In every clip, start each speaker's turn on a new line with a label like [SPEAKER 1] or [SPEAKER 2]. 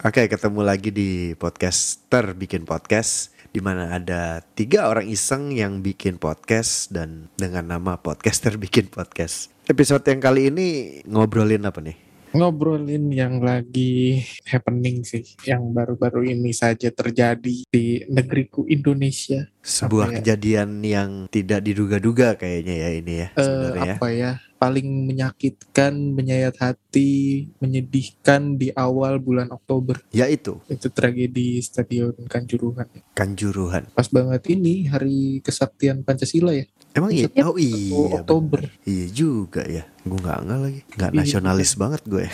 [SPEAKER 1] Oke, ketemu lagi di podcaster bikin podcast di mana ada tiga orang iseng yang bikin podcast dan dengan nama podcaster bikin podcast. Episode yang kali ini ngobrolin apa nih?
[SPEAKER 2] Ngobrolin yang lagi happening sih, yang baru-baru ini saja terjadi di negeriku Indonesia.
[SPEAKER 1] Sebuah
[SPEAKER 2] Apa ya?
[SPEAKER 1] kejadian yang tidak diduga-duga kayaknya ya ini ya sebenarnya ya.
[SPEAKER 2] apa ya? Paling menyakitkan, menyayat hati, menyedihkan di awal bulan Oktober.
[SPEAKER 1] Yaitu
[SPEAKER 2] Itu tragedi Stadion Kanjuruhan.
[SPEAKER 1] Kanjuruhan.
[SPEAKER 2] Pas banget ini hari kesaktian Pancasila ya,
[SPEAKER 1] Emang iya? Oh iya.
[SPEAKER 2] Oktober.
[SPEAKER 1] bener. Iya juga ya. Gue nggak nggak lagi. Nggak
[SPEAKER 2] Iya,
[SPEAKER 1] nasionalis banget gue.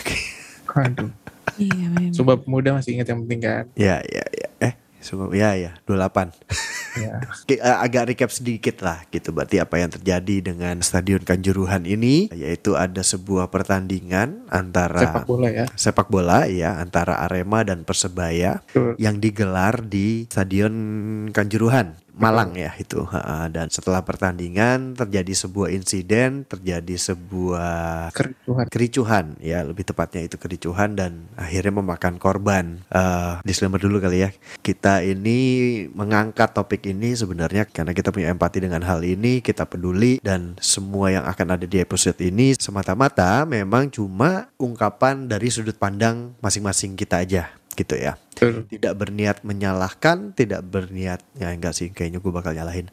[SPEAKER 2] Aduh.
[SPEAKER 3] Iya memang.
[SPEAKER 2] Coba pemuda masih ingat yang penting kan?
[SPEAKER 1] ya ya ya. Eh, sungguh ya ya. 28.
[SPEAKER 2] Ya.
[SPEAKER 1] Eh, agak recap sedikit lah gitu berarti apa yang terjadi dengan Stadion Kanjuruhan ini yaitu ada sebuah pertandingan antara
[SPEAKER 2] Sepak bola ya.
[SPEAKER 1] sepak bola ya antara Arema dan Persebaya
[SPEAKER 2] Betul.
[SPEAKER 1] yang digelar di Stadion Kanjuruhan Malang ya itu. Dan setelah pertandingan terjadi sebuah insiden terjadi sebuah
[SPEAKER 2] Kericuhan.
[SPEAKER 1] kericuhan ya lebih tepatnya itu kericuhan dan akhirnya memakan korban. Eh, disclaimer dulu kali ya kita ini mengangkat topik ini sebenarnya karena kita punya empati dengan hal ini kita peduli dan semua yang akan ada di episode ini semata-mata memang cuma ungkapan dari sudut pandang masing-masing kita aja gitu ya
[SPEAKER 2] Betul.
[SPEAKER 1] tidak berniat menyalahkan, tidak berniat ya enggak sih kayaknya gue bakal nyalahin.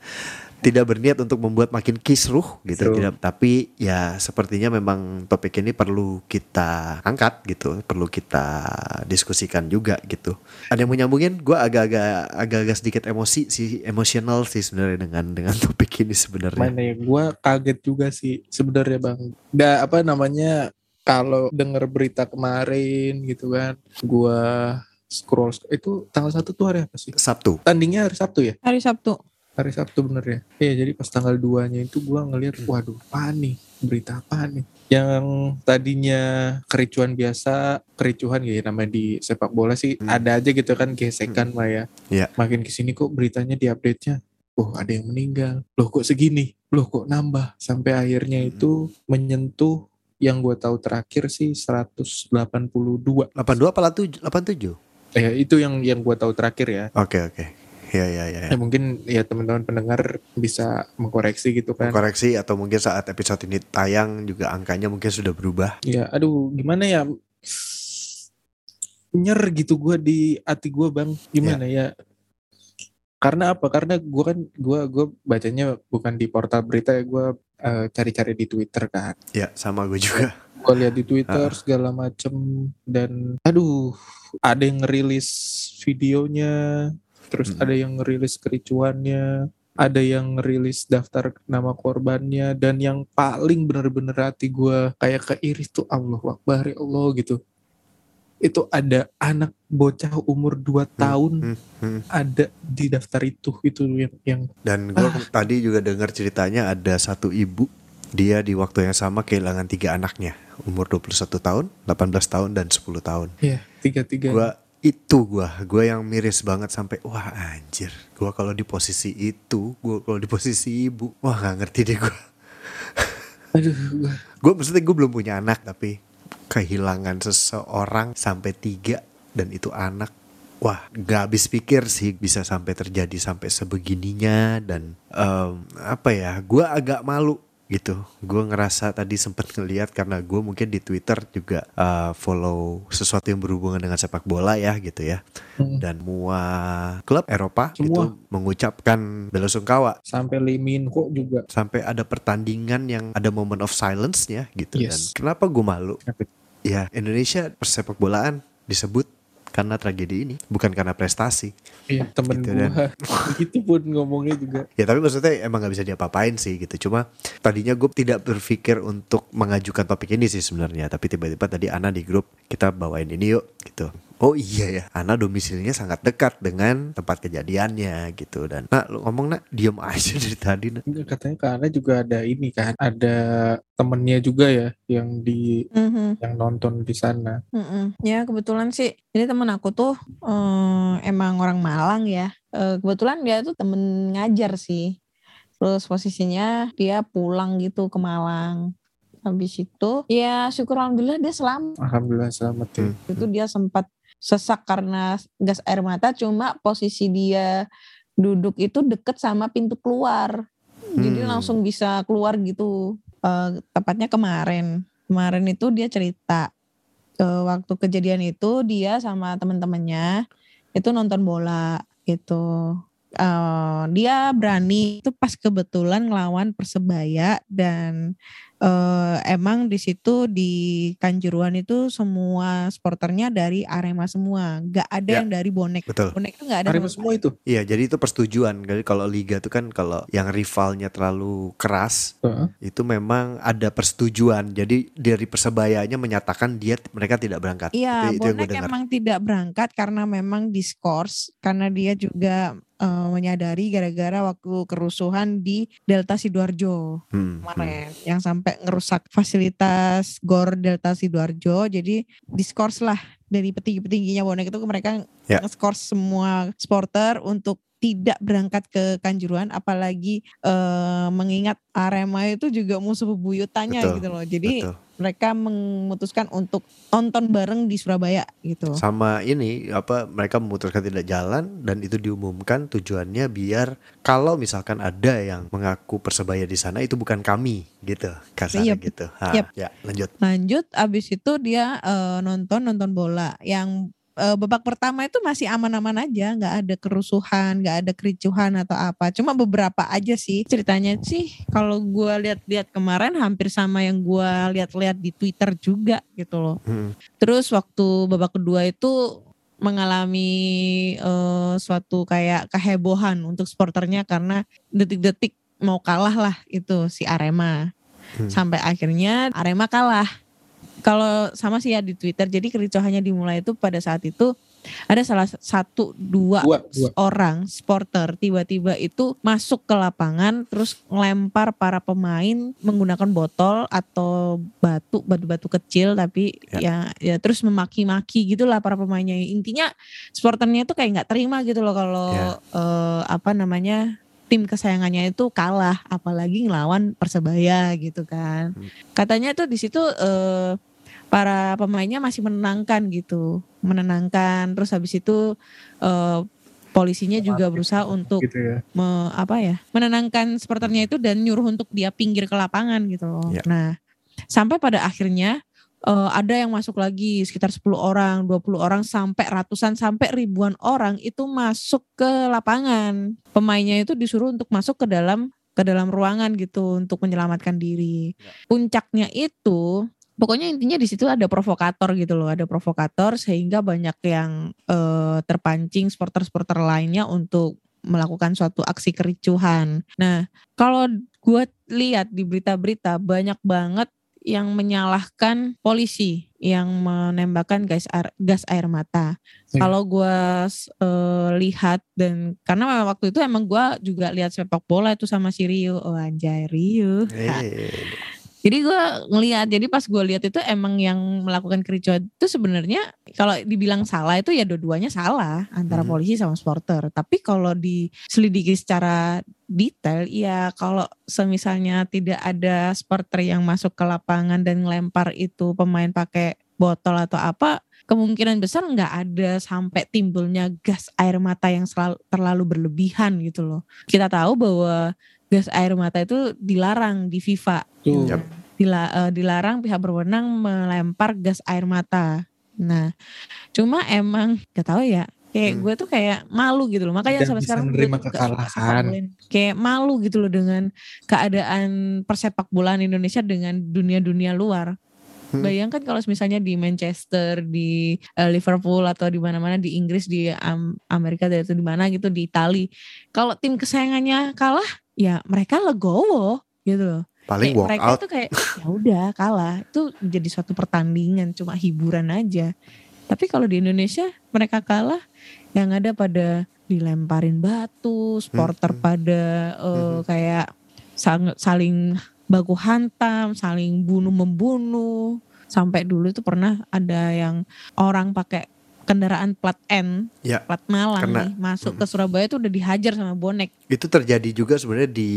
[SPEAKER 1] Tidak berniat untuk membuat makin kisruh gitu,
[SPEAKER 2] Betul.
[SPEAKER 1] tidak. Tapi ya sepertinya memang topik ini perlu kita angkat gitu, perlu kita diskusikan juga gitu. Ada yang mau nyambungin? Gue agak-agak agak-agak sedikit emosi sih, emosional sih sebenarnya dengan dengan topik ini sebenarnya.
[SPEAKER 2] Mana ya, gue kaget juga sih sebenarnya bang. Da apa namanya kalau denger berita kemarin gitu kan, gue scroll itu tanggal satu tuh hari apa sih?
[SPEAKER 1] Sabtu.
[SPEAKER 2] Tandingnya hari Sabtu ya?
[SPEAKER 3] Hari Sabtu.
[SPEAKER 2] Hari Sabtu bener ya? Iya jadi pas tanggal 2 nya itu gue ngeliat, waduh apa nih? Berita apa nih? Yang tadinya kericuan biasa, kericuhan ya namanya di sepak bola sih
[SPEAKER 1] Hmm.
[SPEAKER 2] ada aja gitu kan gesekan lah ya.
[SPEAKER 1] Iya.
[SPEAKER 2] Makin ke sini kok beritanya di update-nya oh ada yang meninggal loh kok segini loh kok nambah sampai akhirnya
[SPEAKER 1] Hmm.
[SPEAKER 2] itu menyentuh yang gue tahu terakhir sih 182
[SPEAKER 1] 82 apa 87?
[SPEAKER 2] eh itu yang yang gue tahu terakhir ya
[SPEAKER 1] Oke oke. Ya ya ya. ya.
[SPEAKER 2] ya mungkin ya teman-teman pendengar bisa mengkoreksi gitu kan
[SPEAKER 1] Koreksi atau mungkin saat episode ini tayang juga angkanya mungkin sudah berubah.
[SPEAKER 2] ya aduh gimana ya nyer gitu gue di hati gue bang gimana ya karena apa karena gue kan gue gue bacanya bukan di portal berita ya gue eh, cari-cari di twitter kan
[SPEAKER 1] Ya sama gue juga.
[SPEAKER 2] gue lihat di Twitter
[SPEAKER 1] Ah.
[SPEAKER 2] segala macem dan aduh ada yang ngerilis videonya terus
[SPEAKER 1] Mm.
[SPEAKER 2] ada yang ngerilis kericuannya ada yang ngerilis daftar nama korbannya dan yang paling bener-bener hati gue kayak keiris tuh Allah Akbar ya Allah gitu itu ada anak bocah umur 2 tahun
[SPEAKER 1] Hmm, hmm.
[SPEAKER 2] ada di daftar itu itu yang yang
[SPEAKER 1] Dan gue tadi juga dengar ceritanya ada satu ibu dia di waktu yang sama kehilangan tiga anaknya umur 21 tahun, 18 tahun dan 10 tahun.
[SPEAKER 2] ya tiga-tiga
[SPEAKER 1] Gua itu gua, gua yang miris banget sampai wah anjir. Gua kalau di posisi itu, gua kalau di posisi ibu, wah nggak ngerti deh gua.
[SPEAKER 2] aduh gua
[SPEAKER 1] Gue maksudnya gue belum punya anak tapi kehilangan seseorang sampai tiga dan itu anak. Wah gak habis pikir sih bisa sampai terjadi sampai sebegininya dan em, apa ya gue agak malu gitu. Gue ngerasa tadi sempet ngeliat karena gue mungkin di twitter juga eh, follow sesuatu yang berhubungan dengan sepak bola ya gitu ya.
[SPEAKER 2] Hmm.
[SPEAKER 1] dan semua klub Eropa
[SPEAKER 2] Semua.
[SPEAKER 1] itu mengucapkan bela sungkawa.
[SPEAKER 2] Sampai Lee Min Ho juga.
[SPEAKER 1] Sampai ada pertandingan yang ada moment of silence-nya gitu. Dan
[SPEAKER 2] Yes.
[SPEAKER 1] kenapa gue malu? Ya Indonesia persepak bolaan disebut karena tragedi ini bukan karena prestasi
[SPEAKER 2] Iya temen
[SPEAKER 1] Gitu,
[SPEAKER 2] gua. Itu pun ngomongnya juga.
[SPEAKER 1] Ya tapi maksudnya emang nggak bisa diapa-apain sih gitu. Cuma tadinya gue tidak berpikir untuk mengajukan topik ini sih sebenarnya. Tapi tiba-tiba tadi Ana di grup kita bawain ini yuk gitu oh iya ya Ana domisilinya sangat dekat dengan tempat kejadiannya gitu dan nak lu ngomong nak diem aja dari tadi nak
[SPEAKER 2] Katanya karena juga ada ini kan Ada temennya juga ya Yang di
[SPEAKER 3] Mhm,
[SPEAKER 2] Yang nonton di sana
[SPEAKER 3] mhm. Ya kebetulan sih, ini temen aku tuh eh, emang orang Malang ya. Eh, kebetulan dia tuh temen ngajar sih. Terus posisinya dia pulang gitu ke Malang. Habis itu ya syukur alhamdulillah dia selamat.
[SPEAKER 2] Alhamdulillah selamat ya
[SPEAKER 1] Hmm.
[SPEAKER 3] Itu dia sempat sesak karena gas air mata cuma posisi dia duduk itu deket sama pintu keluar. Jadi
[SPEAKER 1] Hmm.
[SPEAKER 3] langsung bisa keluar gitu. Eh, tepatnya kemarin. Kemarin itu dia cerita eh, waktu kejadian itu dia sama teman-temannya itu nonton bola gitu Eh, dia berani itu pas kebetulan ngelawan persebaya dan eh, emang di situ di Kanjuruhan itu semua sporternya dari Arema semua nggak ada
[SPEAKER 1] Ya.
[SPEAKER 3] yang dari bonek
[SPEAKER 1] Betul.
[SPEAKER 3] bonek itu nggak ada
[SPEAKER 2] Arema semua itu.
[SPEAKER 1] Iya, jadi itu persetujuan. Jadi kalau liga itu kan kalau yang rivalnya terlalu keras,
[SPEAKER 2] Heeh.
[SPEAKER 1] itu memang ada persetujuan. Jadi dari persebayanya menyatakan dia mereka tidak berangkat.
[SPEAKER 3] Iya,
[SPEAKER 1] itu, itu yang gue
[SPEAKER 3] bonek emang tidak berangkat karena memang diskors karena dia juga eh, menyadari gara-gara waktu kerusuhan di Delta Sidoarjo
[SPEAKER 1] Hmm, hmm.
[SPEAKER 3] kemarin yang sampai ngerusak fasilitas GOR Delta Sidoarjo. Jadi diskors lah dari petinggi-petingginya bonek itu mereka
[SPEAKER 1] Ya.
[SPEAKER 3] nge-skors semua supporter untuk tidak berangkat ke Kanjuruhan apalagi eh, mengingat Arema itu juga musuh bebuyutannya
[SPEAKER 1] Betul,
[SPEAKER 3] gitu loh. Jadi
[SPEAKER 1] Betul.
[SPEAKER 3] mereka memutuskan untuk nonton bareng di Surabaya gitu.
[SPEAKER 1] Sama ini apa mereka memutuskan tidak jalan dan itu diumumkan tujuannya biar kalau misalkan ada yang mengaku persebaya di sana itu bukan kami gitu kasarnya
[SPEAKER 3] Yep.
[SPEAKER 1] gitu. Ha,
[SPEAKER 3] Yep.
[SPEAKER 1] Ya lanjut.
[SPEAKER 3] Lanjut abis itu dia eh, nonton nonton bola yang eh, babak pertama itu masih aman-aman aja, nggak ada kerusuhan, nggak ada kericuhan atau apa. Cuma beberapa aja sih ceritanya sih. Kalau gua lihat-lihat kemarin hampir sama yang gua lihat-lihat di Twitter juga gitu loh.
[SPEAKER 1] Hmm.
[SPEAKER 3] Terus waktu babak kedua itu mengalami eh, suatu kayak kehebohan untuk sporternya karena detik-detik mau kalah lah itu si Arema.
[SPEAKER 1] Hmm.
[SPEAKER 3] Sampai akhirnya Arema kalah. Kalau sama sih ya di Twitter, jadi kericuhannya dimulai itu pada saat itu ada salah satu dua,
[SPEAKER 2] Dua, dua.
[SPEAKER 3] orang supporter tiba-tiba itu masuk ke lapangan terus ngelempar para pemain menggunakan botol atau batu batu-batu kecil tapi ya ya, terus memaki-maki gitulah para pemainnya intinya supporternya itu kayak nggak terima gitu loh kalau
[SPEAKER 1] Ya.
[SPEAKER 3] eh, apa namanya tim kesayangannya itu kalah apalagi ngelawan persebaya gitu kan
[SPEAKER 1] Hmm.
[SPEAKER 3] katanya tuh di situ eh, para pemainnya masih menenangkan gitu menenangkan terus habis itu eh, polisinya juga berusaha untuk
[SPEAKER 2] gitu ya.
[SPEAKER 3] me- apa ya menenangkan supporternya itu dan nyuruh untuk dia pinggir ke lapangan gitu loh.
[SPEAKER 1] Ya.
[SPEAKER 3] Nah sampai pada akhirnya eh, ada yang masuk lagi sekitar 10 orang, 20 orang sampai ratusan sampai ribuan orang itu masuk ke lapangan. Pemainnya itu disuruh untuk masuk ke dalam ke dalam ruangan gitu untuk menyelamatkan diri. Puncaknya itu pokoknya intinya di situ ada provokator gitu loh, ada provokator sehingga banyak yang eh, terpancing supporter-supporter lainnya untuk melakukan suatu aksi kericuhan. Nah, kalau gue lihat di berita-berita banyak banget yang menyalahkan polisi yang menembakkan gas air, gas air mata.
[SPEAKER 2] Iya.
[SPEAKER 3] Kalau gue lihat dan karena memang waktu itu emang gue juga lihat sepak bola itu sama si Rio, oh anjay Rio.
[SPEAKER 1] Eh,
[SPEAKER 3] Jadi gue ngelihat, jadi pas gue lihat itu emang yang melakukan kericuhan itu sebenarnya kalau dibilang salah itu ya dua-duanya salah antara
[SPEAKER 1] Mhm.
[SPEAKER 3] polisi sama supporter. Tapi kalau diselidiki secara detail, ya kalau semisalnya tidak ada supporter yang masuk ke lapangan dan ngelempar itu pemain pakai botol atau apa, kemungkinan besar nggak ada sampai timbulnya gas air mata yang selalu, terlalu berlebihan gitu loh. Kita tahu bahwa gas air mata itu dilarang di FIFA
[SPEAKER 2] Tuh.
[SPEAKER 1] Yap.
[SPEAKER 3] dila- eh, dilarang pihak berwenang melempar gas air mata. Nah, cuma emang gak tahu ya. Kayak
[SPEAKER 1] Hmm.
[SPEAKER 3] gue tuh kayak malu gitu loh. Makanya
[SPEAKER 2] Dan
[SPEAKER 3] sampai sekarang
[SPEAKER 2] menerima kekalahan.
[SPEAKER 3] Kayak malu gitu loh dengan keadaan persepak bolaan Indonesia dengan dunia-dunia luar.
[SPEAKER 1] Hmm.
[SPEAKER 3] Bayangkan kalau misalnya di Manchester, di eh, Liverpool atau di mana-mana di Inggris, di Am- Amerika atau di mana gitu di Itali. Kalau tim kesayangannya kalah, ya mereka legowo gitu loh.
[SPEAKER 1] paling
[SPEAKER 3] Kayak
[SPEAKER 1] walk
[SPEAKER 3] mereka
[SPEAKER 1] out.
[SPEAKER 3] itu kayak ya udah kalah itu jadi suatu pertandingan cuma hiburan aja tapi kalau di Indonesia mereka kalah yang ada pada dilemparin batu supporter
[SPEAKER 1] Hmm.
[SPEAKER 3] pada eh,
[SPEAKER 1] Hmm.
[SPEAKER 3] kayak saling baku hantam saling bunuh membunuh sampai dulu itu pernah ada yang orang pakai kendaraan plat N
[SPEAKER 1] Ya,
[SPEAKER 3] plat Malang
[SPEAKER 1] kena.
[SPEAKER 3] nih masuk
[SPEAKER 1] Hmm.
[SPEAKER 3] ke Surabaya itu udah dihajar sama bonek
[SPEAKER 1] Itu terjadi juga sebenarnya di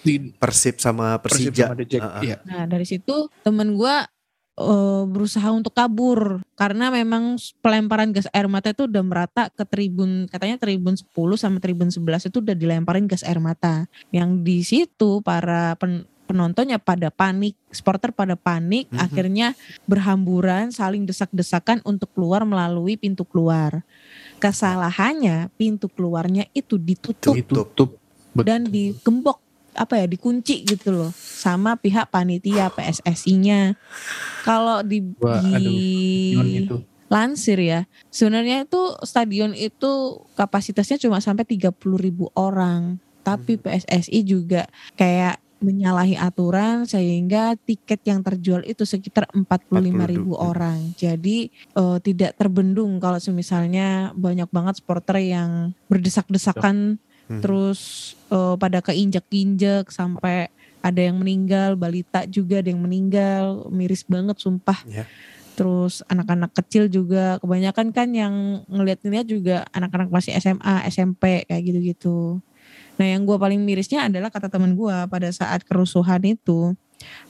[SPEAKER 2] Di
[SPEAKER 1] Persib sama
[SPEAKER 2] Persib
[SPEAKER 1] Persija.
[SPEAKER 2] sama The Jack.
[SPEAKER 1] Ah, ah.
[SPEAKER 2] Iya.
[SPEAKER 3] Nah dari situ temen gue eh, berusaha untuk kabur karena memang pelemparan gas air mata itu udah merata ke tribun katanya tribun 10 sama tribun 11 itu udah dilemparin gas air mata. Yang di situ para pen- penontonnya pada panik, supporter pada panik,
[SPEAKER 1] Mhm.
[SPEAKER 3] akhirnya berhamburan saling desak-desakan untuk keluar melalui pintu keluar. Kesalahannya pintu keluarnya itu ditutup
[SPEAKER 2] Ditutup.
[SPEAKER 3] dan digembok apa ya dikunci gitu loh sama pihak panitia PSSI-nya. Kalau di,
[SPEAKER 2] Wah,
[SPEAKER 3] di
[SPEAKER 2] itu.
[SPEAKER 3] lansir ya, sebenarnya itu stadion itu kapasitasnya cuma sampai 30 ribu orang. Tapi PSSI juga kayak menyalahi aturan sehingga tiket yang terjual itu sekitar 45 ribu
[SPEAKER 1] 42.
[SPEAKER 3] orang. Jadi eh, tidak terbendung kalau misalnya banyak banget supporter yang berdesak-desakan
[SPEAKER 1] Hmm.
[SPEAKER 3] terus eh, pada keinjak-injak sampai ada yang meninggal, balita juga ada yang meninggal, miris banget sumpah.
[SPEAKER 1] Ya.
[SPEAKER 3] Terus anak-anak kecil juga kebanyakan kan yang ngeliat-ngeliat juga anak-anak masih SMA, SMP kayak gitu-gitu. Nah yang gue paling mirisnya adalah kata temen gue pada saat kerusuhan itu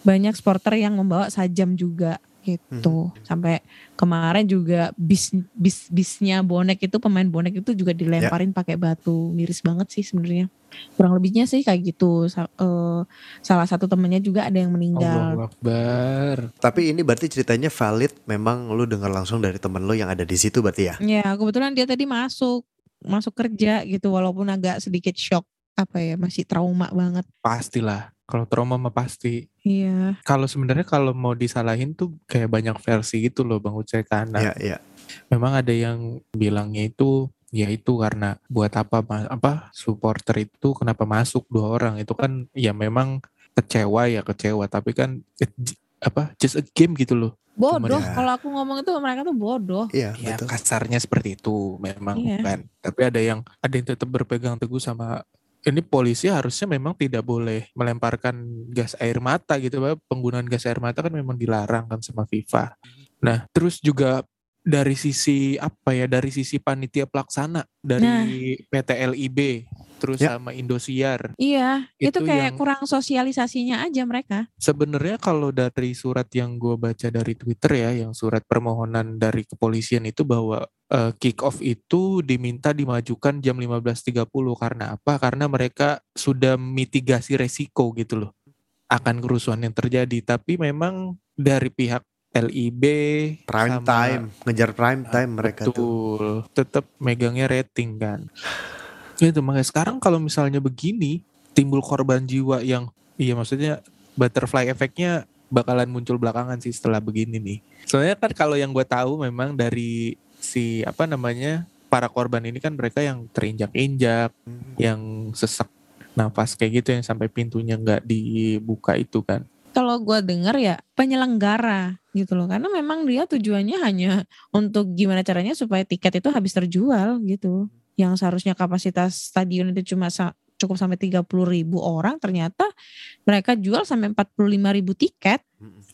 [SPEAKER 3] banyak supporter yang membawa sajam juga gitu. Sampai kemarin juga bis bis bisnya bonek itu pemain bonek itu juga dilemparin pakai batu. Miris banget sih sebenarnya. Kurang lebihnya sih kayak gitu. Sa- eh, salah satu temennya juga ada yang meninggal.
[SPEAKER 2] Allahu Akbar.
[SPEAKER 1] Tapi ini berarti ceritanya valid memang lu dengar langsung dari temen lu yang ada di situ berarti ya?
[SPEAKER 3] Ya kebetulan dia tadi masuk masuk kerja gitu walaupun agak sedikit shock apa ya masih trauma banget.
[SPEAKER 2] Pastilah. Kalau trauma mah pasti.
[SPEAKER 3] Iya.
[SPEAKER 2] Kalau sebenarnya kalau mau disalahin tuh kayak banyak versi gitu loh Bang Ucai Kana.
[SPEAKER 1] Iya, iya.
[SPEAKER 2] Memang ada yang bilangnya itu ya itu karena buat apa apa supporter itu kenapa masuk dua orang itu kan ya memang kecewa ya kecewa tapi kan it j- apa just a game gitu loh
[SPEAKER 3] Bodoh.
[SPEAKER 1] ya.
[SPEAKER 3] Kalau aku ngomong itu mereka tuh bodoh.
[SPEAKER 1] Iya,
[SPEAKER 2] ya
[SPEAKER 1] betul.
[SPEAKER 2] kasarnya seperti itu memang
[SPEAKER 3] Iya.
[SPEAKER 2] kan tapi ada yang ada yang tetap berpegang teguh sama ini polisi harusnya memang tidak boleh melemparkan gas air mata gitu Pak. penggunaan gas air mata kan memang dilarang kan sama FIFA. Nah terus juga dari sisi apa ya dari sisi panitia pelaksana dari PT LIB terus
[SPEAKER 1] Ya.
[SPEAKER 2] sama Indosiar
[SPEAKER 3] Iya, itu,
[SPEAKER 2] Itu
[SPEAKER 3] kayak
[SPEAKER 2] yang-
[SPEAKER 3] kurang sosialisasinya aja mereka.
[SPEAKER 2] Sebenarnya kalau dari surat yang gue baca dari Twitter ya, yang surat permohonan dari kepolisian itu bahwa eh, kick off itu diminta dimajukan jam 15.30 karena apa? Karena mereka sudah mitigasi resiko gitu loh akan kerusuhan yang terjadi. Tapi memang dari pihak LIB
[SPEAKER 1] Prime
[SPEAKER 2] sama-
[SPEAKER 1] time, ngejar prime time mereka tuh.
[SPEAKER 2] Betul, tetap megangnya rating kan. Itu makanya sekarang kalau misalnya begini timbul korban jiwa yang iya maksudnya butterfly efeknya bakalan muncul belakangan sih setelah begini nih. Soalnya kan kalau yang gue tahu memang dari si apa namanya para korban ini kan mereka yang terinjak-injak,
[SPEAKER 1] Hmm.
[SPEAKER 2] yang sesak nafas kayak gitu yang sampai pintunya nggak dibuka itu kan.
[SPEAKER 3] Kalau gue denger ya penyelenggara gitu loh. Karena memang dia tujuannya hanya untuk gimana caranya supaya tiket itu habis terjual gitu. Yang seharusnya kapasitas stadion itu cuma sa- cukup sampai 30 ribu orang ternyata mereka jual sampai 45 ribu tiket.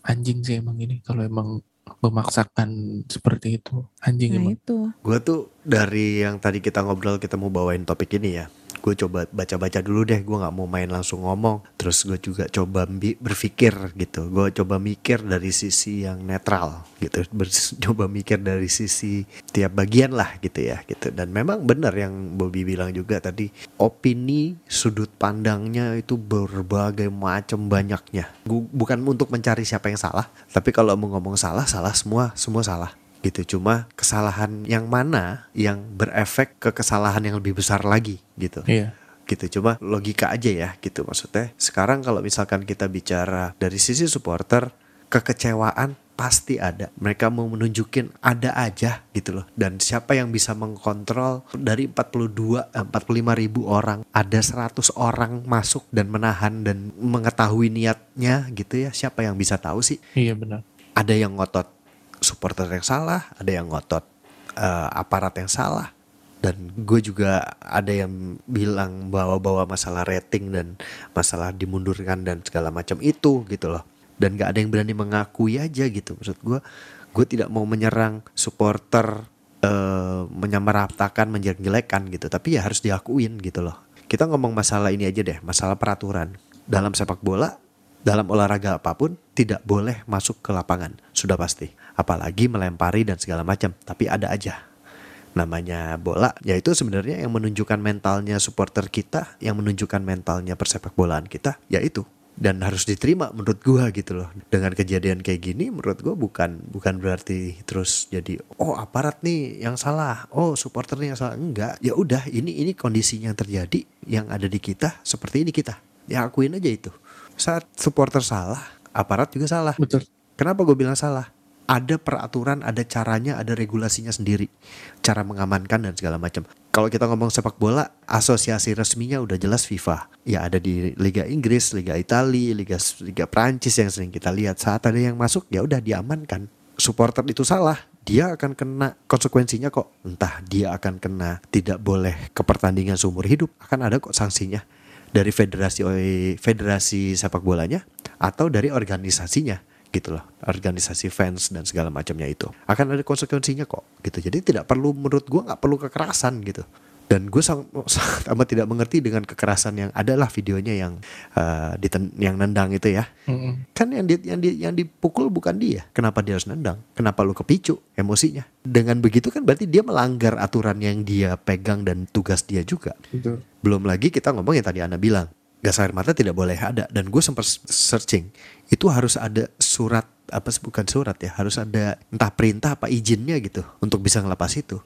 [SPEAKER 2] Anjing sih emang ini kalau emang memaksakan seperti itu anjing
[SPEAKER 3] Nah
[SPEAKER 2] emang.
[SPEAKER 3] itu.
[SPEAKER 1] Gue tuh dari yang tadi kita ngobrol kita mau bawain topik ini ya. Gue coba baca-baca dulu deh. Gue nggak mau main langsung ngomong. Terus gue juga coba berpikir gitu. Gue coba mikir dari sisi yang netral gitu. Ber- coba mikir dari sisi tiap bagian lah gitu ya gitu. Dan memang benar yang Bobby bilang juga tadi. Opini sudut pandangnya itu berbagai macam banyaknya. Gu- bukan untuk mencari siapa yang salah. Tapi kalau mau ngomong salah, salah semua. Semua salah gitu. Cuma kesalahan yang mana yang berefek ke kesalahan yang lebih besar lagi gitu.
[SPEAKER 2] Iya.
[SPEAKER 1] gitu. Cuma logika aja ya gitu. Maksudnya sekarang kalau misalkan kita bicara dari sisi supporter kekecewaan pasti ada. Mereka mau menunjukin ada aja gitu loh. Dan siapa yang bisa mengkontrol dari 42 eh, 45 ribu orang ada 100 orang masuk dan menahan dan mengetahui niatnya gitu ya. Siapa yang bisa tahu sih?
[SPEAKER 2] Iya benar.
[SPEAKER 1] ada yang ngotot supporter yang salah, ada yang ngotot eh, aparat yang salah. Dan gue juga ada yang bilang bawa-bawa masalah rating dan masalah dimundurkan dan segala macam itu gitu loh. Dan gak ada yang berani mengakui aja gitu. Maksud gue, gue tidak mau menyerang supporter eh, menyamaratakan, menjelek-jelekan gitu. Tapi ya harus diakuin gitu loh. Kita ngomong masalah ini aja deh, masalah peraturan. Dalam sepak bola dalam olahraga apa pun tidak boleh masuk ke lapangan, sudah pasti. Apalagi melempari dan segala macam, tapi ada aja. Namanya bola yaitu sebenarnya yang menunjukkan mentalnya supporter kita yang menunjukkan mentalnya persepak bolaan kita yaitu dan harus diterima menurut gua gitu loh. Dengan kejadian kayak gini menurut gua bukan bukan berarti terus jadi oh aparat nih yang salah. Oh supporternya yang salah. Enggak. Ya udah ini ini kondisinya yang terjadi yang ada di kita seperti ini kita. Ya akuin aja itu. Saat supporter salah aparat juga salah.
[SPEAKER 2] Betul.
[SPEAKER 1] Kenapa gue bilang salah ada peraturan, ada caranya, ada regulasinya sendiri, cara mengamankan dan segala macam. Kalau kita ngomong sepak bola, asosiasi resminya udah jelas FIFA. Ya ada di Liga Inggris, Liga Italia, Liga Liga Prancis yang sering kita lihat. Saat ada yang masuk, ya udah diamankan. Supporter itu salah, dia akan kena konsekuensinya kok. Entah dia akan kena tidak boleh ke pertandingan seumur hidup, akan ada kok sanksinya dari federasi federasi sepak bolanya atau dari organisasinya gitu loh organisasi fans dan segala macamnya itu. Akan ada konsekuensinya kok gitu. Jadi tidak perlu menurut gue nggak perlu kekerasan gitu. Dan gue sangat, sangat amat tidak mengerti dengan kekerasan yang adalah videonya yang uh, diten, yang nendang itu ya.
[SPEAKER 2] Mm-mm.
[SPEAKER 1] kan yang di, yang di, yang dipukul bukan dia. Kenapa dia harus nendang? Kenapa lu kepicu emosinya? Dengan begitu kan berarti dia melanggar aturan yang dia pegang dan tugas dia juga.
[SPEAKER 2] Betul.
[SPEAKER 1] Belum lagi kita ngomong yang tadi Ana bilang gas air mata tidak boleh ada. Dan gue sempat searching itu harus ada surat apa bukan surat ya harus ada entah perintah apa izinnya gitu untuk bisa ngelepas itu.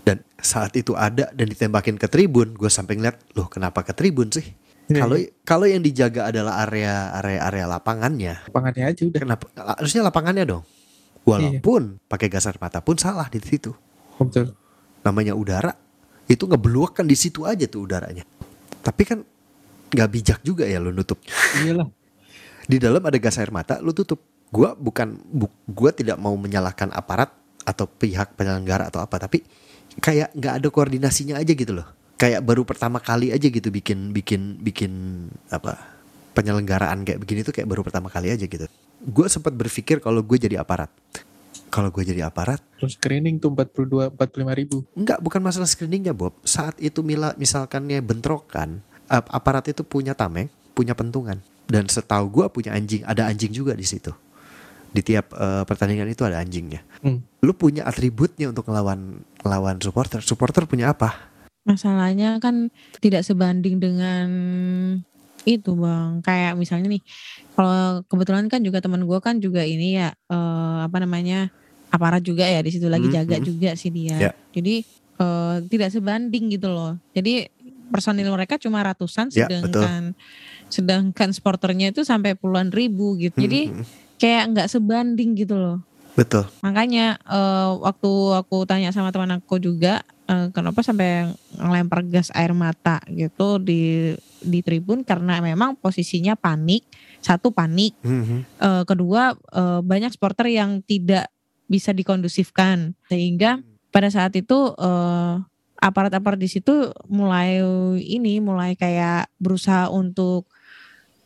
[SPEAKER 1] Dan saat itu ada dan ditembakin ke tribun gue sampai ngeliat loh kenapa ke tribun sih?
[SPEAKER 2] Iya,
[SPEAKER 1] kalau
[SPEAKER 2] iya.
[SPEAKER 1] kalau yang dijaga adalah area area area lapangannya.
[SPEAKER 2] Lapangannya aja udah.
[SPEAKER 1] Kenapa? Harusnya lapangannya dong. Walaupun pakai gas air mata pun salah di situ.
[SPEAKER 2] Betul.
[SPEAKER 1] Namanya udara itu ngebeluak kan di situ aja tuh udaranya. Tapi kan nggak bijak juga ya lu nutup.
[SPEAKER 2] Iyalah.
[SPEAKER 1] Di dalam ada gas air mata lu tutup. Gua bukan bu, gua tidak mau menyalahkan aparat atau pihak penyelenggara atau apa tapi kayak nggak ada koordinasinya aja gitu loh. Kayak baru pertama kali aja gitu bikin bikin bikin apa penyelenggaraan kayak begini tuh kayak baru pertama kali aja gitu. Gue sempat berpikir kalau gue jadi aparat. Kalau gue jadi aparat
[SPEAKER 2] terus screening tuh 42 45 ribu.
[SPEAKER 1] Enggak, bukan masalah screeningnya Bob. Saat itu mila, misalkannya bentrokan, aparat itu punya tameng, punya pentungan. Dan setahu gua punya anjing, ada anjing juga di situ. Di tiap eh, pertandingan itu ada anjingnya.
[SPEAKER 2] Hmm.
[SPEAKER 1] Lu punya atributnya untuk ngelawan ngelawan supporter. Supporter punya apa?
[SPEAKER 3] Masalahnya kan tidak sebanding dengan itu bang. Kayak misalnya nih, kalau kebetulan kan juga teman gue kan juga ini ya eh, apa namanya aparat juga ya di situ lagi
[SPEAKER 1] Hmm,
[SPEAKER 3] jaga
[SPEAKER 1] hmm.
[SPEAKER 3] juga sih dia.
[SPEAKER 1] Ya.
[SPEAKER 3] Jadi eh, tidak sebanding gitu loh. Jadi personil mereka cuma ratusan,
[SPEAKER 1] Ya,
[SPEAKER 3] sedangkan sedangkan sporternya itu sampai puluhan ribu gitu. Jadi
[SPEAKER 1] Hmm, hmm,
[SPEAKER 3] kayak nggak sebanding gitu loh.
[SPEAKER 1] betul.
[SPEAKER 3] Makanya eh, waktu aku tanya sama teman aku juga eh, kenapa sampai ngelempar gas air mata gitu di di tribun karena memang posisinya panik. Satu panik,
[SPEAKER 1] Hmm, hmm.
[SPEAKER 3] eh, kedua eh, banyak supporter yang tidak bisa dikondusifkan sehingga pada saat itu eh, aparat-aparat di situ mulai ini mulai kayak berusaha untuk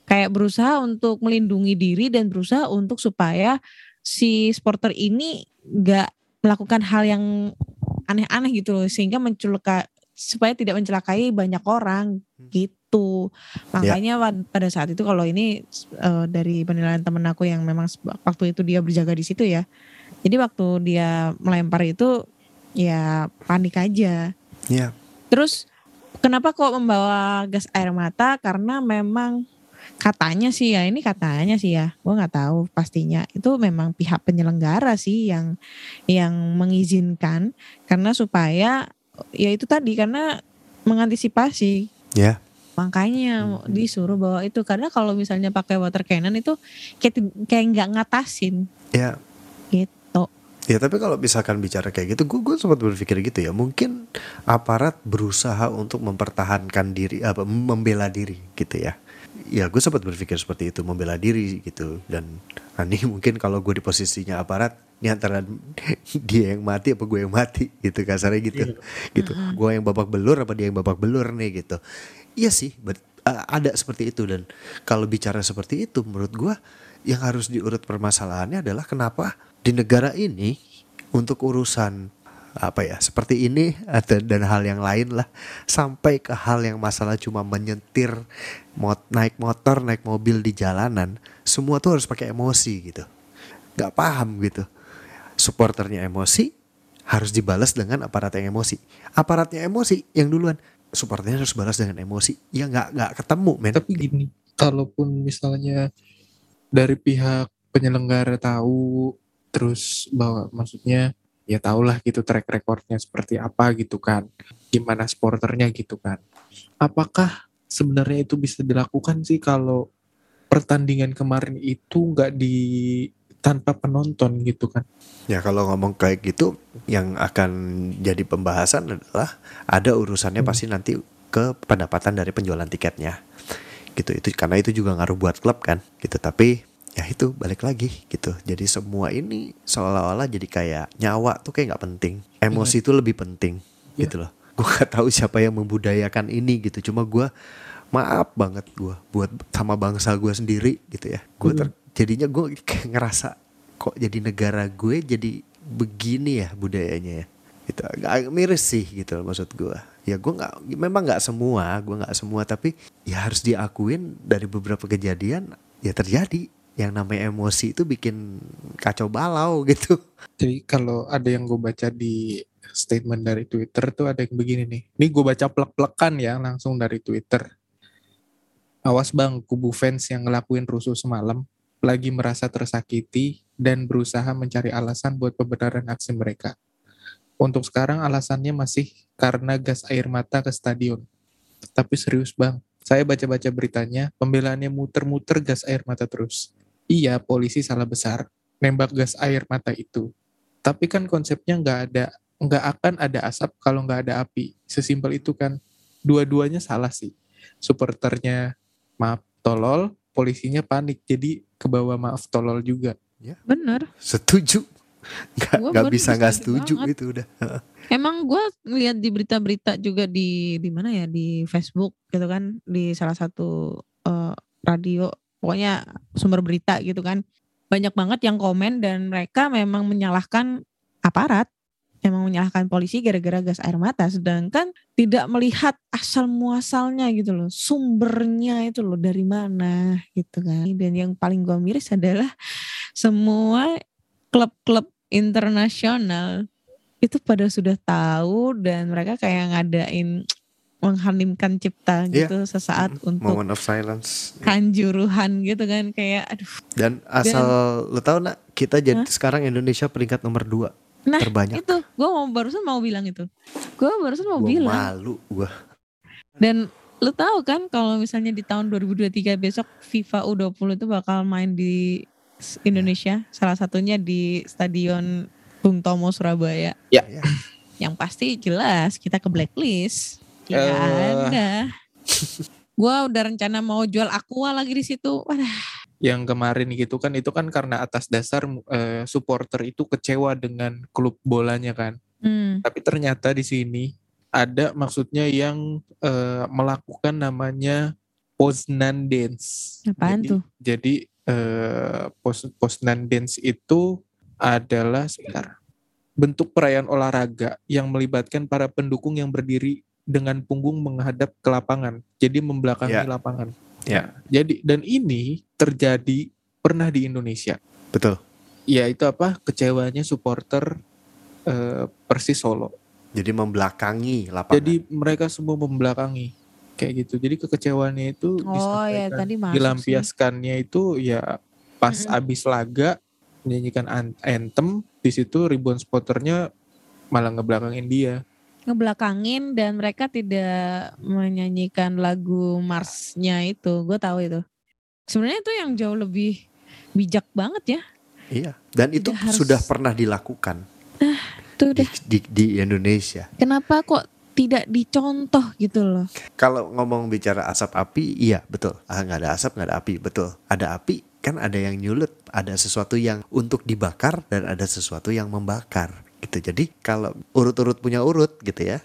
[SPEAKER 3] kayak berusaha untuk melindungi diri dan berusaha untuk supaya si supporter ini nggak melakukan hal yang aneh-aneh gitu loh sehingga mencelaka supaya tidak mencelakai banyak orang gitu. Makanya wad- pada saat itu kalau ini eh, dari penilaian temen aku yang memang waktu itu dia berjaga di situ ya jadi waktu dia melempar itu ya panik aja
[SPEAKER 1] Ya,
[SPEAKER 3] Terus kenapa kok membawa gas air mata? Karena memang katanya sih ya ini katanya sih ya, gue nggak tahu pastinya. Itu memang pihak penyelenggara sih yang yang mengizinkan. Karena supaya ya itu tadi karena mengantisipasi.
[SPEAKER 1] Ya.
[SPEAKER 3] makanya disuruh bawa itu. Karena kalau misalnya pakai water cannon itu kayak kayak nggak ngatasin.
[SPEAKER 1] Ya,
[SPEAKER 3] gitu.
[SPEAKER 1] Ya tapi kalau misalkan bicara kayak gitu, gue gue sempat berpikir gitu ya. Mungkin aparat berusaha untuk mempertahankan diri, apa membela diri gitu ya. Ya gue sempat berpikir seperti itu, membela diri gitu. Dan ini mungkin kalau gue di posisinya aparat, ini antara dia yang mati apa gue yang mati gitu kasarnya gitu. Gitu. Gue yang babak belur apa dia yang babak belur nih gitu. Iya sih, bet- uh, ada seperti itu dan kalau bicara seperti itu menurut gue yang harus diurut permasalahannya adalah kenapa di negara ini untuk urusan apa ya seperti ini dan hal yang lain lah. Sampai ke hal yang masalah cuma menyetir mot naik motor naik mobil di jalanan semua tuh harus pakai emosi gitu. Nggak paham gitu. Supporternya emosi harus dibalas dengan aparat yang emosi. Aparatnya emosi yang duluan supporternya harus balas dengan emosi. Ya nggak nggak ketemu men.
[SPEAKER 2] Tapi gini, kalaupun misalnya dari pihak penyelenggara tahu, terus bahwa maksudnya ya tahulah gitu track recordnya seperti apa gitu kan, gimana sporternya gitu kan. Apakah sebenarnya itu bisa dilakukan sih kalau pertandingan kemarin itu nggak di tanpa penonton gitu kan?
[SPEAKER 1] Ya kalau ngomong kayak gitu yang akan jadi pembahasan adalah ada urusannya
[SPEAKER 2] Hmm.
[SPEAKER 1] pasti nanti ke pendapatan dari penjualan tiketnya. Gitu itu karena itu juga ngaruh buat klub kan gitu. Tapi ya itu balik lagi gitu. Jadi semua ini seolah-olah jadi kayak nyawa tuh kayak nggak penting. Emosi itu lebih penting
[SPEAKER 2] Iya.
[SPEAKER 1] gitu loh. Gue gak tahu siapa yang membudayakan ini gitu. Cuma gue maaf banget gue buat sama bangsa gue sendiri gitu ya. Gue ter- jadinya gue kayak ngerasa kok jadi negara gue jadi begini ya budayanya ya gitu agak miris sih gitu loh maksud gue ya gue nggak memang nggak semua gue nggak semua tapi ya harus diakuin dari beberapa kejadian ya terjadi yang namanya emosi itu bikin kacau balau gitu
[SPEAKER 2] Jadi kalau ada yang gue baca di statement dari Twitter tuh ada yang begini nih. Ini gue baca plek-plekan ya langsung dari Twitter. Awas bang, kubu fans yang ngelakuin rusuh semalam lagi merasa tersakiti dan berusaha mencari alasan buat pembenaran aksi mereka. Untuk sekarang alasannya masih karena gas air mata ke stadion. Tapi serius bang, saya baca-baca beritanya, pembelaannya muter-muter gas air mata terus. Iya, polisi salah besar, nembak gas air mata itu. Tapi kan konsepnya nggak ada, nggak akan ada asap kalau nggak ada api. Sesimpel itu kan. Dua-duanya salah sih. Supporternya maaf tolol, polisinya panik jadi ke bawah maaf tolol juga.
[SPEAKER 3] Bener.
[SPEAKER 1] setuju nggak
[SPEAKER 3] Gua baru
[SPEAKER 1] bisa nggak
[SPEAKER 3] setuju banget.
[SPEAKER 1] itu udah
[SPEAKER 3] Emang gue lihat di berita-berita juga di di mana ya di Facebook gitu kan di salah satu eh, radio pokoknya sumber berita gitu kan. Banyak banget yang komen dan mereka memang menyalahkan aparat emang menyalahkan polisi gara-gara gas air mata. Sedangkan tidak melihat asal muasalnya gitu loh sumbernya itu loh dari mana gitu kan. Dan yang paling gue miris adalah semua klub-klub internasional itu pada sudah tahu dan mereka kayak ngadain menghanimkan cipta
[SPEAKER 1] Iya.
[SPEAKER 3] gitu sesaat untuk
[SPEAKER 1] moment of silence.
[SPEAKER 3] kanjuruhan gitu kan kayak aduh.
[SPEAKER 1] Dan asal lo tau nak kita jadi sekarang Indonesia peringkat nomor dua
[SPEAKER 3] nah
[SPEAKER 1] terbanyak.
[SPEAKER 3] itu. Gue mau barusan mau bilang itu. Gue barusan mau
[SPEAKER 1] Gua
[SPEAKER 3] bilang.
[SPEAKER 1] malu gue
[SPEAKER 3] dan lu tahu kan kalau misalnya di tahun 2023 besok FIFA U20 itu bakal main di Indonesia. Salah satunya di Stadion Bung Tomo Surabaya.
[SPEAKER 2] Ya.
[SPEAKER 1] Ya.
[SPEAKER 3] yang pasti jelas kita ke blacklist tidak
[SPEAKER 2] Eh.
[SPEAKER 3] ada gua udah rencana mau jual aqua lagi di situ Wadah,
[SPEAKER 2] yang kemarin gitu kan itu kan karena atas dasar eh, supporter itu kecewa dengan klub bolanya kan.
[SPEAKER 3] hmm,
[SPEAKER 2] Tapi ternyata di sini ada maksudnya yang eh, melakukan namanya Poznan Dance.
[SPEAKER 3] Apaan
[SPEAKER 2] jadi,
[SPEAKER 3] tuh?
[SPEAKER 2] Jadi eh, Poz- Poznan Dance itu adalah sebentar bentuk perayaan olahraga yang melibatkan para pendukung yang berdiri dengan punggung menghadap ke lapangan. Jadi membelakangi
[SPEAKER 1] Ya.
[SPEAKER 2] lapangan.
[SPEAKER 1] Ya.
[SPEAKER 2] Jadi dan ini terjadi pernah di Indonesia.
[SPEAKER 1] betul
[SPEAKER 2] Ya itu apa? Kecewanya supporter eh, Persis Solo.
[SPEAKER 1] jadi membelakangi lapangan
[SPEAKER 2] Jadi mereka semua membelakangi kayak gitu. Jadi kekecewaannya itu
[SPEAKER 3] oh ya tadi masuk sih
[SPEAKER 2] dilampiaskannya itu ya pas abis laga menyanyikan an- anthem di situ ribuan supporternya malah ngebelakangin dia.
[SPEAKER 3] Ngebelakangin dan mereka tidak menyanyikan lagu marsnya itu. Gue tahu itu. Sebenarnya itu yang jauh lebih bijak banget ya.
[SPEAKER 1] Iya. Dan itu
[SPEAKER 3] harus-
[SPEAKER 1] sudah pernah dilakukan.
[SPEAKER 3] Tuh
[SPEAKER 1] di,
[SPEAKER 3] deh
[SPEAKER 1] di, di Indonesia.
[SPEAKER 3] Kenapa kok tidak dicontoh gitu loh?
[SPEAKER 1] Kalau ngomong bicara asap api iya betul. Ah nggak ada asap nggak ada api betul. Ada api kan ada yang nyulut. Ada sesuatu yang untuk dibakar dan ada sesuatu yang membakar gitu jadi kalau urut-urut punya urut gitu ya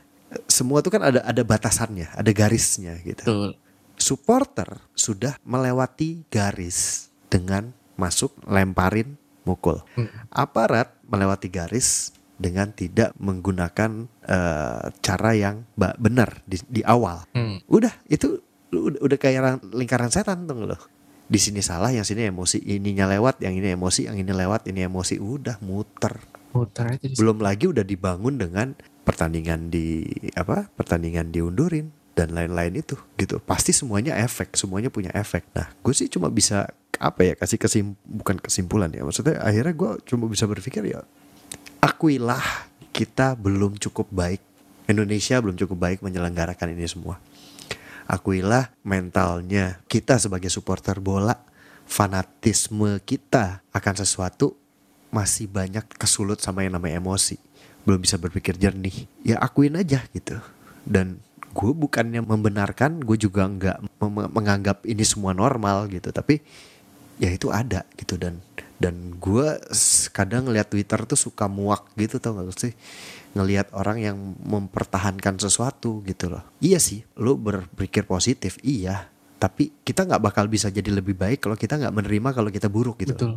[SPEAKER 1] semua itu kan ada ada batasannya ada garisnya gitu
[SPEAKER 2] Betul.
[SPEAKER 1] supporter sudah melewati garis dengan masuk lemparin mukul
[SPEAKER 2] Hmm.
[SPEAKER 1] aparat melewati garis dengan tidak menggunakan eh, cara yang benar di, di awal.
[SPEAKER 2] Hmm.
[SPEAKER 1] Udah itu udah, udah kayak lingkaran setan tuh loh. Di sini salah, yang sini emosi, ininya lewat, yang ini emosi, yang ini lewat, ini emosi, udah muter.
[SPEAKER 2] Muter aja
[SPEAKER 1] Belum lagi udah dibangun dengan pertandingan di apa? Pertandingan diundurin dan lain-lain itu gitu. Pasti semuanya efek, semuanya punya efek. Nah, gue sih cuma bisa apa ya kasih kesim bukan kesimpulan ya. Maksudnya akhirnya gue cuma bisa berpikir ya akuilah kita belum cukup baik. Indonesia belum cukup baik menyelenggarakan ini semua. Akuilah mentalnya kita sebagai supporter bola, fanatisme kita akan sesuatu masih banyak kesulut sama yang namanya emosi. Belum bisa berpikir jernih. Ya akuin aja gitu. Dan gue bukannya membenarkan, gue juga nggak menganggap ini semua normal gitu. Tapi ya itu ada gitu dan dan gue kadang ngeliat Twitter tuh suka muak gitu tau gak sih ngelihat orang yang mempertahankan sesuatu gitu loh iya sih lu berpikir positif iya tapi kita nggak bakal bisa jadi lebih baik kalau kita nggak menerima kalau kita buruk gitu
[SPEAKER 2] Betul.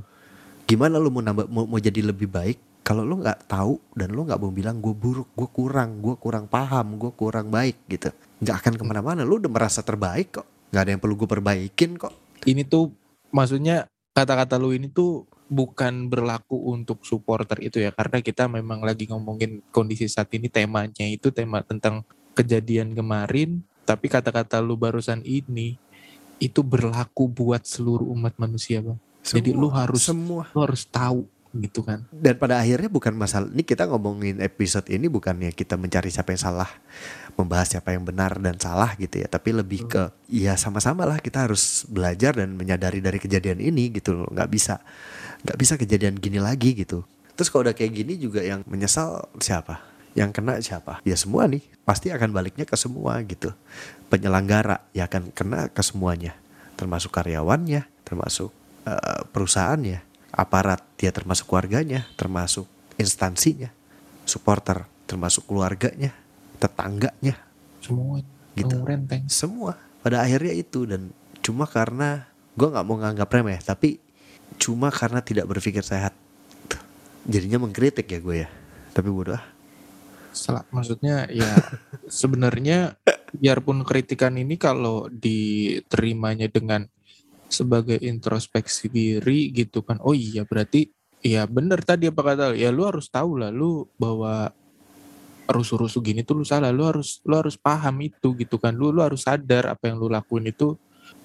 [SPEAKER 1] Gimana lu mau nambah mau, mau jadi lebih baik? Kalau lu nggak tahu dan lu nggak mau bilang gue buruk gue kurang gue kurang paham gue kurang baik gitu. Nggak akan ke mana-mana. Lu udah merasa terbaik kok. Nggak ada yang perlu gue perbaikin kok.
[SPEAKER 2] Ini tuh maksudnya kata-kata lu ini tuh bukan berlaku untuk supporter itu ya. Karena kita memang lagi ngomongin kondisi saat ini temanya itu tema tentang kejadian kemarin. Tapi kata-kata lu barusan ini itu berlaku buat seluruh umat manusia bang Jadi lu harus-
[SPEAKER 1] semua.
[SPEAKER 2] lu harus tahu gitu kan.
[SPEAKER 1] Dan pada akhirnya bukan masalah ini kita ngomongin episode ini bukannya kita mencari siapa yang salah membahas siapa yang benar dan salah gitu ya. Tapi lebih ke ya sama-sama lah kita harus belajar dan menyadari dari kejadian ini gitu loh. Nggak bisa nggak bisa kejadian gini lagi gitu. Terus kalau udah kayak gini juga yang menyesal siapa? Yang kena siapa? Ya semua nih pasti akan baliknya ke semua gitu. Penyelenggara ya akan kena ke semuanya. Termasuk karyawannya termasuk eh, perusahaannya aparat dia termasuk keluarganya termasuk instansinya. Supporter termasuk keluarganya tetangganya.
[SPEAKER 2] Semua
[SPEAKER 1] Gitu.
[SPEAKER 2] renteng
[SPEAKER 1] semua. Pada akhirnya itu dan cuma karena gue nggak mau nganggap remeh tapi cuma karena tidak berpikir sehat. Jadinya mengkritik ya gue ya. Tapi bodoh ah.
[SPEAKER 2] Salah, maksudnya ya sebenarnya biarpun kritikan ini kalau diterimanya dengan sebagai introspeksi diri gitu kan. Oh iya berarti ya bener tadi apa kata lu. ya lu harus tahu lah lu bahwa rusuh-rusuh gini tuh lu salah. Lu harus lu harus paham itu gitu kan. Lu lu harus sadar apa yang lu lakuin itu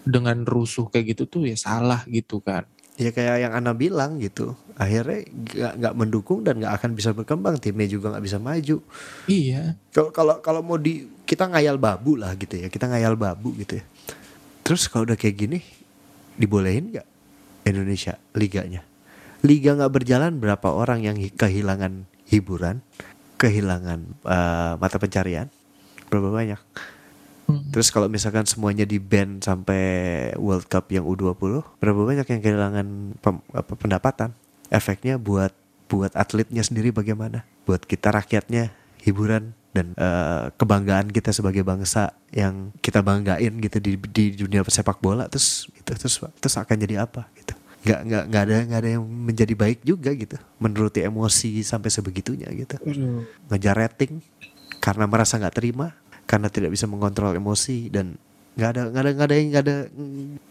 [SPEAKER 2] dengan rusuh kayak gitu tuh ya salah gitu kan.
[SPEAKER 1] Ya kayak yang Ana bilang gitu. Akhirnya nggak nggak mendukung dan nggak akan bisa berkembang. Timnya juga nggak bisa maju.
[SPEAKER 2] Iya.
[SPEAKER 1] Kalau kalau kalau mau di kita ngayal babu lah gitu ya. Kita ngayal babu gitu ya. Terus kalau udah kayak gini dibolehin nggak Indonesia liganya? Liga nggak berjalan berapa orang yang hi- kehilangan hiburan kehilangan eh, mata pencarian? Berapa banyak?
[SPEAKER 2] Hmm.
[SPEAKER 1] terus kalau misalkan semuanya di ban sampai World Cup yang U20 berapa banyak yang kehilangan pem- apa, pendapatan? Efeknya buat buat atletnya sendiri bagaimana? Buat kita rakyatnya hiburan dan eh, kebanggaan kita sebagai bangsa yang kita banggain gitu di di dunia sepak bola terus itu terus terus akan jadi apa gitu. Nggak nggak nggak ada nggak ada yang menjadi baik juga gitu menuruti emosi sampai sebegitunya gitu. Ngejar rating karena merasa nggak terima karena tidak bisa mengontrol emosi dan nggak ada nggak ada nggak ada yang- nggak ada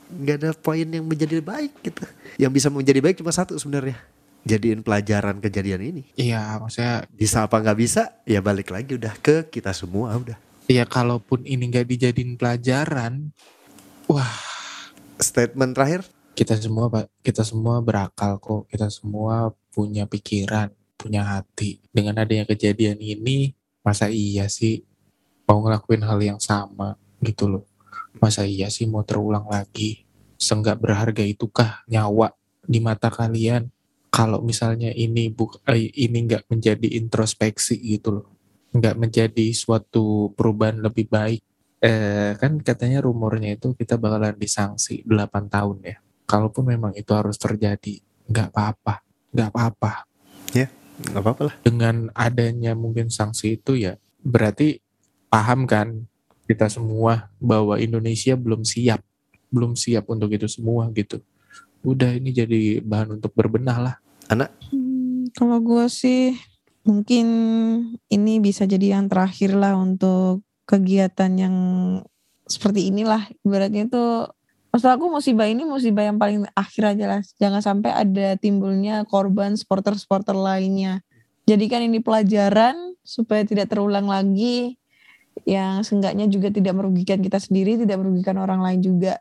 [SPEAKER 1] nggak ada poin yang menjadi baik gitu. Yang bisa menjadi baik cuma satu sebenarnya jadiin pelajaran kejadian ini.
[SPEAKER 2] Iya maksudnya
[SPEAKER 1] bisa apa nggak bisa ya balik lagi udah ke kita semua udah.
[SPEAKER 2] Ya kalaupun ini nggak dijadiin pelajaran wah.
[SPEAKER 1] Statement terakhir?
[SPEAKER 2] Kita semua pak kita semua berakal kok. Kita semua punya pikiran punya hati. Dengan adanya kejadian ini masa iya sih mau ngelakuin hal yang sama gitu loh? Masa iya sih mau terulang lagi? Senggak berharga itukah nyawa di mata kalian kalau misalnya ini buk eh, ini nggak menjadi introspeksi gitu loh nggak menjadi suatu perubahan lebih baik eh kan katanya rumornya itu kita bakalan disanksi 8 tahun ya. Kalaupun memang itu harus terjadi nggak apa-apa nggak apa-apa.
[SPEAKER 1] Nggak apa-apa lah.
[SPEAKER 2] Dengan adanya mungkin sanksi itu ya berarti paham kan kita semua bahwa Indonesia belum siap belum siap untuk itu semua gitu. Udah ini jadi bahan untuk berbenah lah
[SPEAKER 3] Hmm, kalau gue sih mungkin ini bisa jadi yang terakhir lah untuk kegiatan yang seperti inilah. Ibaratnya itu maksud aku musibah ini musibah yang paling akhir aja lah. Jangan sampai ada timbulnya korban supporter-supporter lainnya. Jadikan ini pelajaran supaya tidak terulang lagi yang seenggaknya juga tidak merugikan kita sendiri tidak merugikan orang lain juga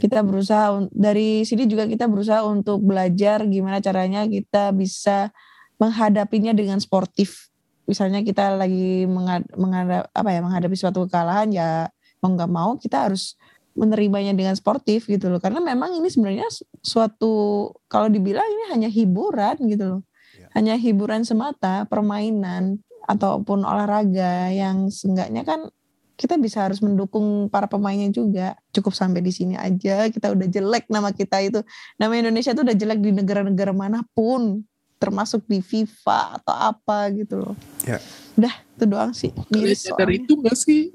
[SPEAKER 3] kita berusaha dari sini juga kita berusaha untuk belajar gimana caranya kita bisa menghadapinya dengan sportif. Misalnya kita lagi menghad- menghadap apa ya menghadapi suatu kekalahan ya mau nggak mau kita harus menerimanya dengan sportif gitu loh. Karena memang ini sebenarnya su- suatu kalau dibilang ini hanya hiburan gitu loh.
[SPEAKER 1] Ya.
[SPEAKER 3] hanya hiburan semata permainan ataupun olahraga yang seenggaknya kan kita bisa harus mendukung para pemainnya juga cukup sampai di sini aja kita udah jelek nama kita itu nama Indonesia itu udah jelek di negara-negara mana pun termasuk di FIFA atau apa gitu loh
[SPEAKER 1] Ya.
[SPEAKER 3] udah itu doang sih miris soalnya.
[SPEAKER 2] itu gak sih?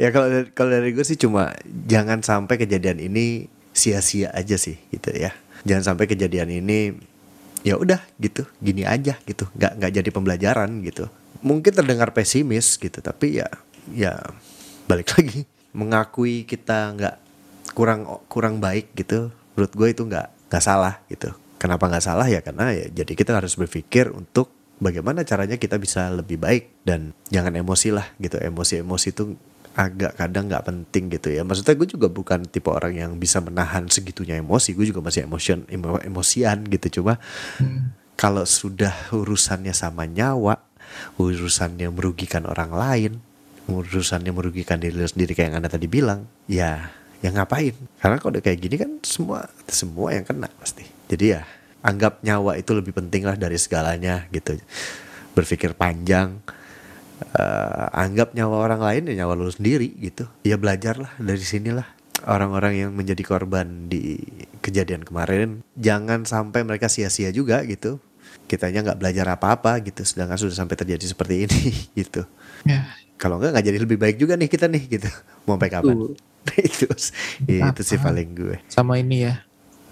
[SPEAKER 1] Ya kalau dari, kalau dari gue sih cuma jangan sampai kejadian ini sia-sia aja sih gitu ya. Jangan sampai kejadian ini ya udah gitu, gini aja gitu, nggak nggak jadi pembelajaran gitu. Mungkin terdengar pesimis gitu, tapi ya ya balik lagi mengakui kita nggak kurang kurang baik gitu. Menurut gue itu nggak nggak salah gitu. Kenapa nggak salah ya karena ya jadi kita harus berpikir untuk bagaimana caranya kita bisa lebih baik dan jangan emosi lah gitu. Emosi-emosi itu agak kadang nggak penting gitu ya. Maksudnya gue juga bukan tipe orang yang bisa menahan segitunya emosi. Gue juga masih emotion, emo- emosian gitu. Cuma kalau sudah urusannya sama nyawa, urusannya merugikan orang lain, urusannya merugikan diri sendiri kayak yang anda tadi bilang, ya ya ngapain? Karena kalau udah kayak gini kan semua semua yang kena pasti. Jadi ya anggap nyawa itu lebih penting lah dari segalanya gitu. Berpikir panjang, eh, anggap nyawa orang lain ya nyawa lu sendiri gitu. Ya belajarlah dari sinilah orang-orang yang menjadi korban di kejadian kemarin jangan sampai mereka sia-sia juga gitu. Kitanya nggak belajar apa-apa gitu, sedangkan sudah sampai terjadi seperti ini gitu.
[SPEAKER 2] Ya,
[SPEAKER 1] Kalau nggak nggak jadi lebih baik juga nih kita nih gitu. Mau sampai kapan?
[SPEAKER 2] Betul.
[SPEAKER 1] itu itu sih paling gue.
[SPEAKER 2] sama ini ya.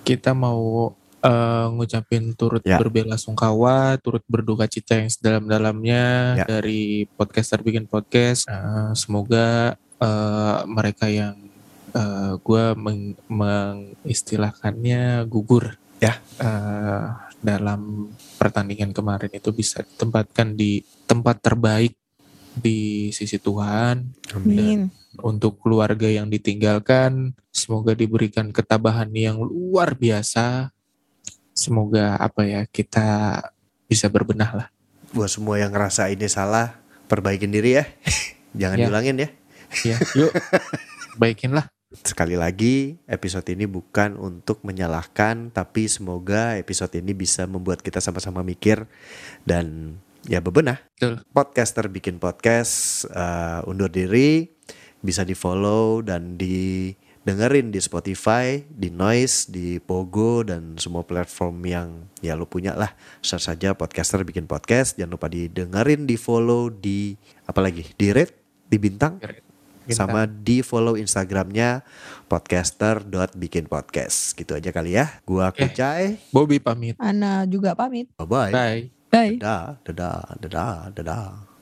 [SPEAKER 2] Kita mau eh, ngucapin turut
[SPEAKER 1] Ya.
[SPEAKER 2] berbelasungkawa, turut berduka cita yang sedalam-dalamnya
[SPEAKER 1] Ya.
[SPEAKER 2] dari podcaster bikin podcast. Eh, semoga eh, mereka yang eh, gue meng- mengistilahkannya gugur
[SPEAKER 1] Ya.
[SPEAKER 2] eh, dalam pertandingan kemarin itu bisa ditempatkan di tempat terbaik di sisi Tuhan
[SPEAKER 3] Amin.
[SPEAKER 2] untuk keluarga yang ditinggalkan semoga diberikan ketabahan yang luar biasa semoga apa ya kita bisa berbenah lah
[SPEAKER 1] Buat semua yang ngerasa ini salah, perbaikin diri ya. Jangan
[SPEAKER 2] Ya.
[SPEAKER 1] diulangin ya.
[SPEAKER 2] ya yuk baikin lah
[SPEAKER 1] Sekali lagi, episode ini bukan untuk menyalahkan, tapi semoga episode ini bisa membuat kita sama-sama mikir dan ya bebenah.
[SPEAKER 2] Betul.
[SPEAKER 1] Podcaster bikin podcast, eh, undur diri, bisa di follow dan didengerin di Spotify, di Noise, di Pogo dan semua platform yang ya lo punya lah. Search saja podcaster bikin podcast, jangan lupa didengerin, di follow, di apa lagi, di rate, di bintang
[SPEAKER 2] Bintang.
[SPEAKER 1] sama di follow Instagramnya podcaster.bikinpodcast gitu aja kali ya gua. Kucai
[SPEAKER 2] Bobby pamit
[SPEAKER 3] Ana juga pamit.
[SPEAKER 1] bye bye
[SPEAKER 2] bye
[SPEAKER 3] Bye.
[SPEAKER 1] dadah dadah dadah dadah